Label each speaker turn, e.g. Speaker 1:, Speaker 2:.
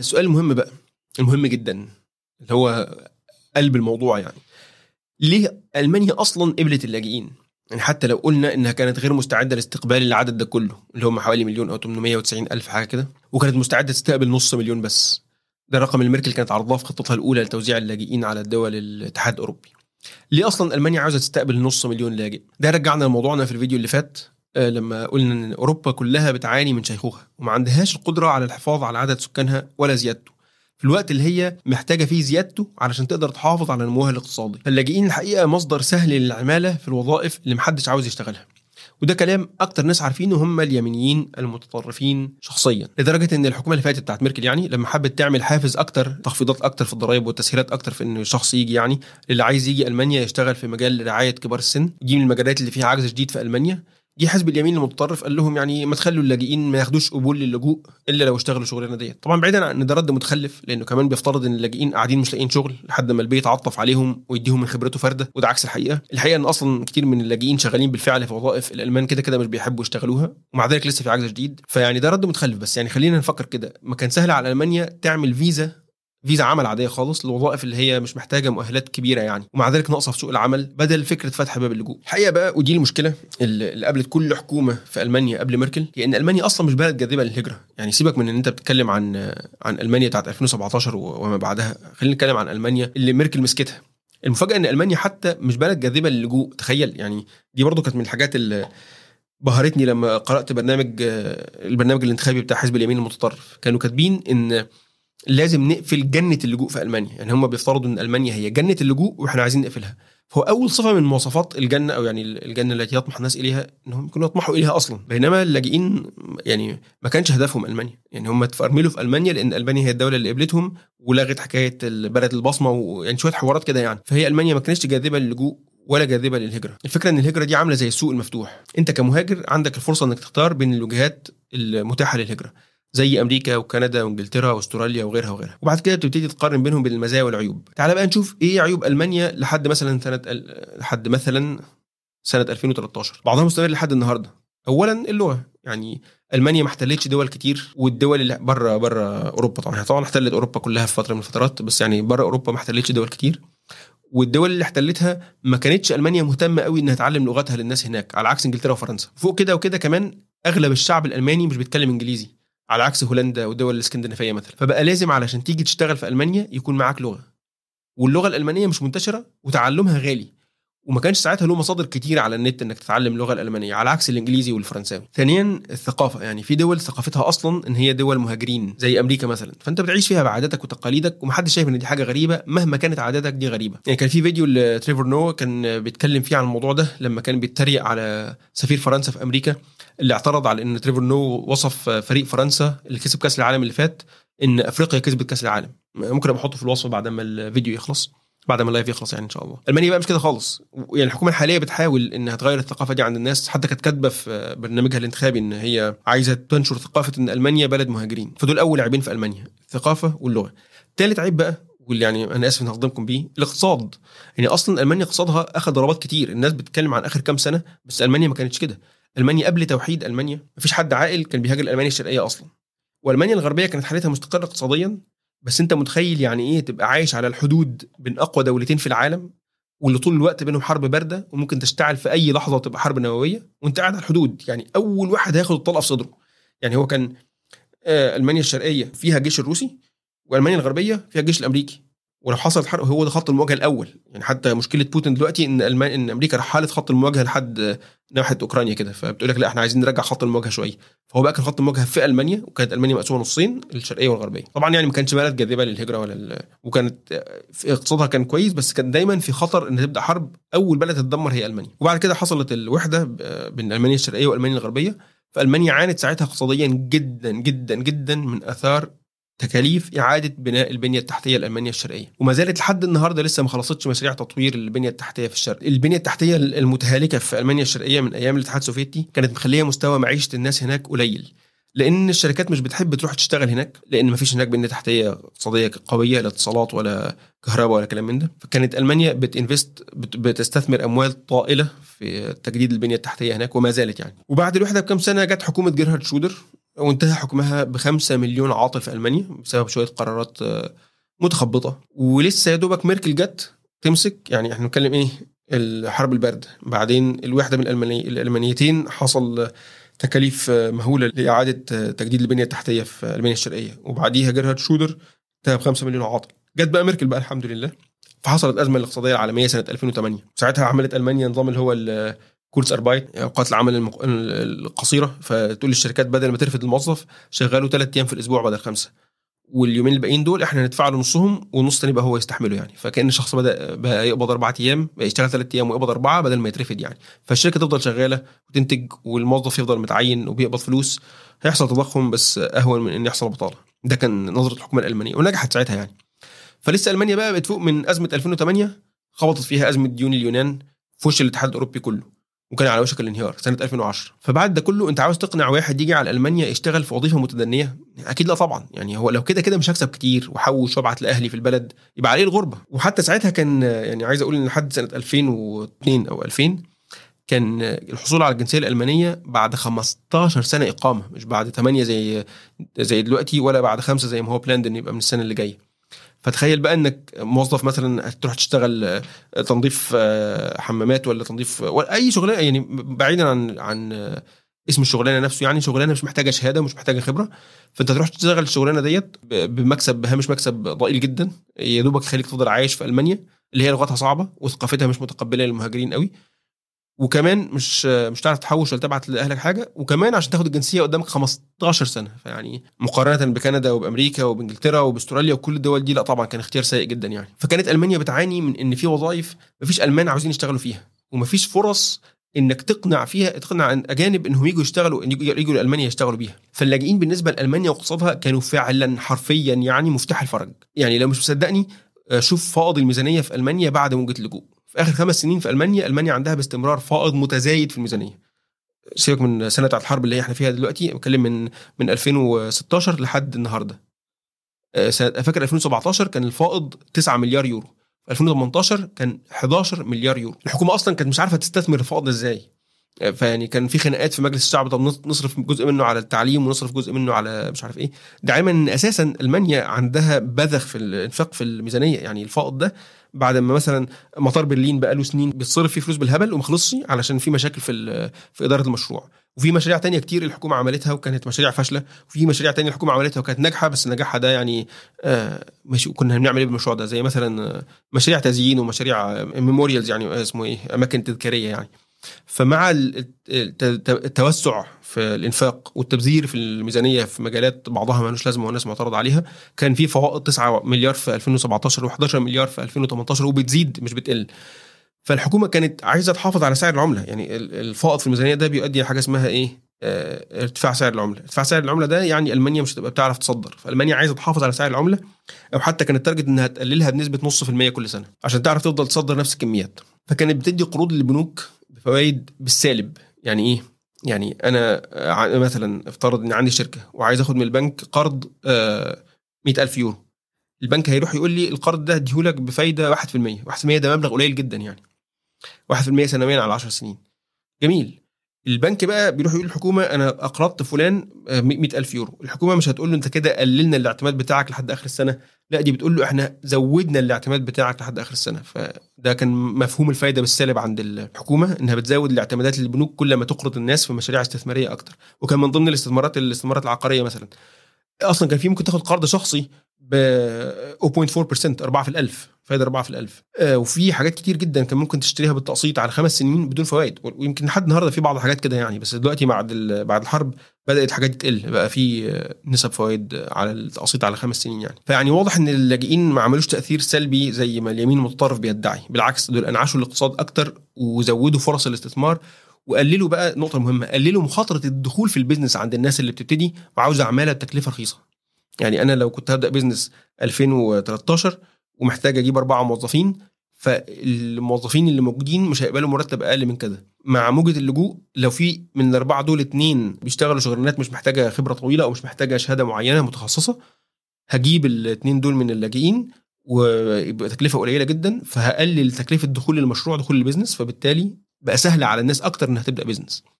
Speaker 1: السؤال المهم بقى المهم جدا اللي هو قلب الموضوع يعني. ليه ألمانيا أصلا قبلت اللاجئين؟ يعني حتى لو قلنا إنها كانت غير مستعدة لاستقبال العدد ده كله اللي هم حوالي مليون أو 890 ألف حاجة كده وكانت مستعدة تستقبل نص مليون بس. ده الرقم اللي ميركل كانت عرضاه في خطتها الأولى لتوزيع اللاجئين على الدول الاتحاد الأوروبي. ليه أصلا ألمانيا عاوزة تستقبل نص مليون لاجئ؟ ده رجعنا لموضوعنا في الفيديو اللي فات. لما قلنا إن أوروبا كلها بتعاني من شيخوخة وما عندهاش القدرة على الحفاظ على عدد سكانها ولا زيادته. في الوقت اللي هي محتاجة فيه زيادته علشان تقدر تحافظ على نموها الاقتصادي. فاللاجئين الحقيقة مصدر سهل للعمالة في الوظائف اللي محدش عاوز يشتغلها. وده كلام أكتر ناس عارفينه هم اليمينيين المتطرفين شخصيا. لدرجة إن الحكومة اللي فاتت بتاعت ميركل يعني لما حبت تعمل حافز أكتر تخفيضات أكتر في الضرائب والتسهيلات أكتر في إن الشخص يجي يعني اللي عايز يجي ألمانيا يشتغل في مجال رعاية كبار السن دي من المجالات اللي فيها عجز شديد في ألمانيا. جه حزب اليمين المتطرف قال لهم يعني ما تخلوا اللاجئين ما ياخدوش قبول للجوء إلا لو اشتغلوا شغلانة ديت. طبعا بعيدا عن إن ده رد متخلف لأنه كمان بيفترض إن اللاجئين قاعدين مش لاقيين شغل لحد ما البيت يتعطف عليهم ويديهم من خبرته فردة وده عكس الحقيقة. الحقيقة إن أصلا كتير من اللاجئين شغالين بالفعل في وظائف الألمان كده كده مش بيحبوا يشتغلوها ومع ذلك لسه في عجز شديد فيعني ده رد متخلف بس يعني خلينا نفكر كده. ما كان سهل على ألمانيا تعمل فيزا فيزا عمل عادية خالص للوظائف اللي هي مش محتاجة مؤهلات كبيرة يعني. ومع ذلك ناقصه في سوق العمل بدل فكرة فتح باب اللجوء. الحقيقة بقى ودي المشكلة اللي قابلت كل حكومة في ألمانيا قبل ميركل هي إن ألمانيا أصلا مش بلد جاذبة للهجرة. يعني سيبك من إن أنت بتتكلم عن عن ألمانيا بتاعت 2017 وما بعدها. خلينا نتكلم عن ألمانيا اللي ميركل مسكتها. المفاجأة إن ألمانيا حتى مش بلد جاذبة للجوء تخيل يعني دي برضو كانت من الحاجات اللي بهرتني لما قرأت برنامج البرنامج الانتخابي بتاع حزب اليمين المتطرف. كانوا كاتبين إن لازم نقفل جنة اللجوء في ألمانيا. يعني هم بيفترضوا إن ألمانيا هي جنة اللجوء وإحنا عايزين نقفلها. فهو أول صفة من مواصفات الجنة أو يعني الجنة التي يطمح الناس إليها إنهم يكونوا يطمحوا إليها أصلا. بينما اللاجئين يعني ما كانش هدفهم ألمانيا. يعني هم اتفرملوا في ألمانيا لأن ألمانيا هي الدولة اللي قبلتهم ولغت حكاية بلد البصمة ويعني شوية حوارات كده يعني. فهي ألمانيا ما كانتش جاذبة للجوء ولا جاذبة للهجرة. الفكرة إن الهجرة دي عاملة زي السوق المفتوح. أنت كمهاجر عندك الفرصة إنك تختار بين الوجهات المتاحة للهجرة. زي أمريكا وكندا وإنجلترا وأستراليا وغيرها وغيرها. وبعد كده بتبتدي تقارن بينهم بين المزايا والعيوب. تعال بقى نشوف إيه عيوب ألمانيا لحد مثلا سنة لحد مثلا سنة 2013 بعضها مستمر لحد النهارده. اولا اللغة. يعني ألمانيا ما احتلتش دول كتير والدول اللي بره بره أوروبا طبعا. هي طبعا احتلت أوروبا كلها في فترة من الفترات بس يعني بره أوروبا ما احتلتش دول كتير. والدول اللي احتلتها ما كانتش ألمانيا مهتمة قوي إنها تعلم لغتها للناس هناك على عكس إنجلترا وفرنسا. فوق كده وكده كمان أغلب الشعب الألماني مش بيتكلم إنجليزي. على عكس هولندا والدول الإسكندنافية مثلا. فبقى لازم علشان تيجي تشتغل في ألمانيا يكون معاك لغة. واللغة الألمانية مش منتشرة وتعلمها غالي. وما كانش ساعتها له مصادر كتير على النت إنك تتعلم اللغة الألمانية على عكس الإنجليزي والفرنساوي. ثانيا الثقافة يعني في دول ثقافتها أصلا إن هي دول مهاجرين زي أمريكا مثلا. فأنت بتعيش فيها بعاداتك وتقاليدك ومحدش شايف إن دي حاجة غريبة مهما كانت عاداتك دي غريبة. يعني كان في فيديو لتريفور نوا كان بيتكلم فيه عن الموضوع ده لما كان بيتريق على سفير فرنسا في أمريكا اللي اعترض على إن تريفور نوا وصف فريق فرنسا اللي كسب كأس العالم اللي فات إن أفريقيا كسبت كأس العالم. ممكن أبقى أحطه في الوصف بعد ما الفيديو يخلص. بعد ما اللايف يخلص يعني إن شاء الله. ألمانيا بقى مش كده خالص. يعني الحكومة الحالية بتحاول إنها تغير الثقافة دي عند الناس. حتى كانت كاتبة في برنامجها الانتخابي إن هي عايزة تنشر ثقافة إن ألمانيا بلد مهاجرين. فدول أول عيبين في ألمانيا الثقافة واللغة. ثالث عيب بقى واللي يعني أنا آسف إن هخدمكم بيه الاقتصاد. يعني أصلا ألمانيا اقتصادها أخذ ضربات كتير. الناس بتتكلم عن آخر كام سنة بس ألمانيا ما كانتش كده. ألمانيا قبل توحيد ألمانيا ما فيش حد عاقل كان بيهاجر المانيا الشرقية أصلا. وألمانيا الغربية كانت حالتها مستقرة اقتصاديا. بس انت متخيل يعني إيه تبقى عايش على الحدود بين اقوى دولتين في العالم واللي طول الوقت بينهم حرب باردة وممكن تشتعل في أي لحظة وتبقى حرب نووية وانت قاعد على الحدود. يعني أول واحد هياخد الطلقة في صدره. يعني هو كان آه ألمانيا الشرقية فيها الجيش الروسي وألمانيا الغربية فيها الجيش الأمريكي. ولو حصلت حرب هو ده خط المواجهة الأول. يعني حتى مشكلة بوتين دلوقتي إن المان إن أمريكا رحلت خط المواجهة لحد ناحية أوكرانيا كده. فبتقول لك لا إحنا عايزين نرجع خط المواجهة شوية. فهو بقى كان خط المواجهة في ألمانيا وكانت ألمانيا مقسومة نصين الشرقية والغربية. طبعا يعني ما كانش بلد جاذبة للهجرة ولا ال... وكانت في اقتصادها كان كويس بس كان دايما في خطر إن تبدأ حرب أول بلد تتدمر هي ألمانيا. وبعد كده حصلت الوحدة بين ألمانيا الشرقية وألمانيا الغربية. فألمانيا عانت ساعتها اقتصاديا جدا جدا جدا من آثار تكاليف إعادة بناء البنية التحتية الالمانيه الشرقية. وما زالت لحد النهارده لسه ما خلصتش مشاريع تطوير البنية التحتية في الشرق. البنية التحتية المتهالكة في ألمانيا الشرقية من أيام الاتحاد السوفيتي كانت مخلية مستوى معيشة الناس هناك قليل. لأن الشركات مش بتحب تروح تشتغل هناك لأن ما فيش هناك بنية تحتية اقتصادية قوية لا اتصالات ولا كهرباء ولا كلام من ده. فكانت ألمانيا بتنفست بتستثمر أموال طائلة في تجديد البنية التحتية هناك وما زالت يعني. وبعد الوحدة بكم سنة جت حكومة جيرهارد شودر وانتهى حكمها بخمسة مليون عاطل في ألمانيا بسبب شوية قرارات آه، متخبطة. ولسه يا دوبك ميركل جت تمسك يعني إحنا بنتكلم إيه؟ الحرب الباردة. بعدين الوحدة من الألماني الألمانيتين حصل تكاليف مهولة لإعادة تجديد البنية التحتية في ألمانيا الشرقية. وبعديها جيرهارد شرودر انتهى ب 5 مليون عاطل. جت بقى ميركل بقى الحمد لله. فحصلت الازمه الاقتصادية العالمية سنة 2008 ساعتها عملت ألمانيا نظام اللي هو Kurzarbeit اوقات العمل المق... القصيرة. فتقول للشركات بدل ما ترفد الموظف شغله ثلاث أيام في الأسبوع بدل خمسة. واليومين الباقيين دول إحنا ندفع له نصهم والنص الثاني بقى هو يستحمله يعني. فكأن الشخص بدأ بقى يقبض أربع أيام يشتغل ثلاث أيام ويقبض أربعة بدل ما يترفد يعني. فالشركة تفضل شغالة وتنتج والموظف يفضل متعين وبيقبض فلوس. هيحصل تضخم بس أهون من إن يحصل بطالة. ده كان نظرة الحكومة الألمانية ونجحت ساعتها يعني. فلسه ألمانيا بقى بتفوق من أزمة 2008 خبطت فيها أزمة ديون اليونان في وش الاتحاد الأوروبي كله. وكان على وشك الانهيار سنة 2010 فبعد ده كله أنت عاوز تقنع واحد يجي على ألمانيا يشتغل في وظيفة متدنية؟ أكيد لا طبعا. يعني هو لو كده كده مش هكسب كتير وحوش وأبعت لأهلي في البلد يبقى عليه الغربة. وحتى ساعتها كان يعني عايز أقول إن لحد سنة 2002 أو 2000 كان الحصول على الجنسية الألمانية بعد 15 سنة إقامة مش بعد 8 زي زي دلوقتي ولا بعد خمسة زي ما هو بلاند إن يبقى من السنة اللي جاية. فتخيل بقى إنك موظف مثلا تروح تشتغل آه، تنظيف آه، حمامات ولا تنظيف ولا أي شغلانة يعني بعيدا عن عن آه، اسم الشغلانة نفسه يعني شغلانة مش محتاجة شهادة ومش محتاجة خبرة. فأنت تروح تشتغل الشغلانة ديت بمكسب بهامش مكسب ضئيل جدا. يا دوبك يخليك تفضل عايش في ألمانيا اللي هي لغتها صعبة وثقافتها مش متقبلة للمهاجرين قوي. وكمان مش مش هتعرف تحوش ولا تبعت لأهلك حاجة وكمان عشان تاخد الجنسية قدامك 15 سنة. فيعني مقارنة بكندا وبأمريكا وبإنجلترا وبأستراليا وكل الدول دي لا طبعا كان اختيار سيء جدا يعني. فكانت ألمانيا بتعاني من إن في وظائف مفيش ألمان عاوزين يشتغلوا فيها ومفيش فرص إنك تقنع فيها تقنع أجانب إنهم يجوا يشتغلوا يجوا لألمانيا يشتغلوا بيها. فاللاجئين بالنسبة لألمانيا واقتصادها كانوا فعلا حرفيا يعني مفتاح الفرج. يعني لو مش مصدقني شوف فائض الميزانيه في ألمانيا بعد موجة اللجوء في آخر خمس سنين في ألمانيا ألمانيا عندها باستمرار فائض متزايد في الميزانية. سيبك من سنة بتاعت الحرب اللي إحنا فيها دلوقتي بتكلم من من 2016 لحد النهارده. آه، فاكر 2017 كان الفائض 9 مليار يورو. 2018 كان 11 مليار يورو. الحكومة أصلا كانت مش عارفة تستثمر الفائض إزاي. فيعني كان في خناقات في مجلس الشعب طب نصرف جزء منه على التعليم ونصرف جزء منه على مش عارف إيه. ده علما ان أساسا ألمانيا عندها بذخ في الإنفاق في الميزانية. يعني الفائض ده بعد ما مثلا مطار برلين بقى له سنين بيتصرف فيه فلوس بالهبل وما خلصش علشان في مشاكل في في إدارة المشروع. وفي مشاريع تانية كتير الحكومة عملتها وكانت مشاريع فاشلة وفي مشاريع تانية الحكومة عملتها وكانت ناجحة بس نجاحها ده يعني آه ماشي كنا بنعمل إيه بالمشروع ده؟ زي مثلا مشاريع تزيين ومشاريع ميموريالز يعني اسمه إيه؟ أماكن تذكارية يعني. فمع التوسع في الإنفاق والتبذير في الميزانية في مجالات بعضها مالوش لازمة والناس معترض عليها. كان في فوائد 9 مليار في 2017 و11 مليار في 2018 وبتزيد مش بتقل. فالحكومة كانت عايزة تحافظ على سعر العملة. يعني الفائض في الميزانية ده بيؤدي لحاجة اسمها إيه؟ آه ارتفاع سعر العملة. ارتفاع سعر العملة ده يعني ألمانيا مش هتبقى بتعرف تصدر. فألمانيا عايزة تحافظ على سعر العملة أو حتى كانت تارجت إنها تقللها بنسبة نص في المية كل سنة عشان تعرف تفضل تصدر نفس الكميات. فكانت بتدي قروض للبنوك بفوائد بالسالب. يعني إيه؟ يعني أنا مثلا افترض إن عندي شركة وعايز آخد من البنك قرض آه، مئة ألف يورو. البنك هيروح يقول لي القرض ده هديهولك بفايدة 1% 1% ده مبلغ قليل جدا يعني. 1% سنويا على 10 سنين. جميل. البنك بقى بيروح يقول للحكومة أنا أقرضت فلان 100000 آه، يورو. الحكومة مش هتقول له أنت كده قللنا الاعتماد بتاعك لحد آخر السنة. لا دي بتقول له إحنا زودنا الاعتماد بتاعك لحد آخر السنة. فده كان مفهوم الفايدة بالسالب عند الحكومة إنها بتزود الاعتمادات للبنوك كل ما تقرض الناس في مشاريع استثمارية أكتر. وكان من ضمن الاستثمارات الاستثمارات العقارية مثلا. أصلا كان في ممكن تاخد قرض شخصي ب 0.4% 4 في الألف فايدة 4 في الألف. آه وفي حاجات كتير جدا كان ممكن تشتريها بالتقسيط على خمس سنين بدون فوائد. ويمكن لحد النهارده في بعض الحاجات كده يعني بس دلوقتي بعد بعد الحرب بدأت الحاجات دي تقل بقى في نسب فوائد على التقسيط على خمس سنين يعني. فيعني واضح إن اللاجئين ما عملوش تأثير سلبي زي ما اليمين المتطرف بيدعي. بالعكس دول أنعشوا الاقتصاد أكتر وزودوا فرص الاستثمار وقللوا بقى نقطة مهمة قللوا مخاطرة الدخول في ال business عند الناس اللي بتبتدي وعاوزة عمالة بتكلفة رخيصة. يعني أنا لو كنت هبدأ business 2013 ومحتاج أجيب أربعة موظفين فالموظفين اللي موجودين مش هيقبلوا مرتب أقل من كده. مع موجة اللجوء لو في من الأربعة دول اتنين بيشتغلوا شغلانات مش محتاجة خبرة طويلة أو مش محتاجة شهادة معينة متخصصة هجيب الاتنين دول من اللاجئين ويبقى تكلفة قليلة جدا فهقلل تكلفة دخول المشروع دخول ال business فبالتالي بقى سهل على الناس أكتر إنها تبدأ business